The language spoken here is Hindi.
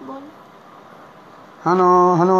बोल हनो हनो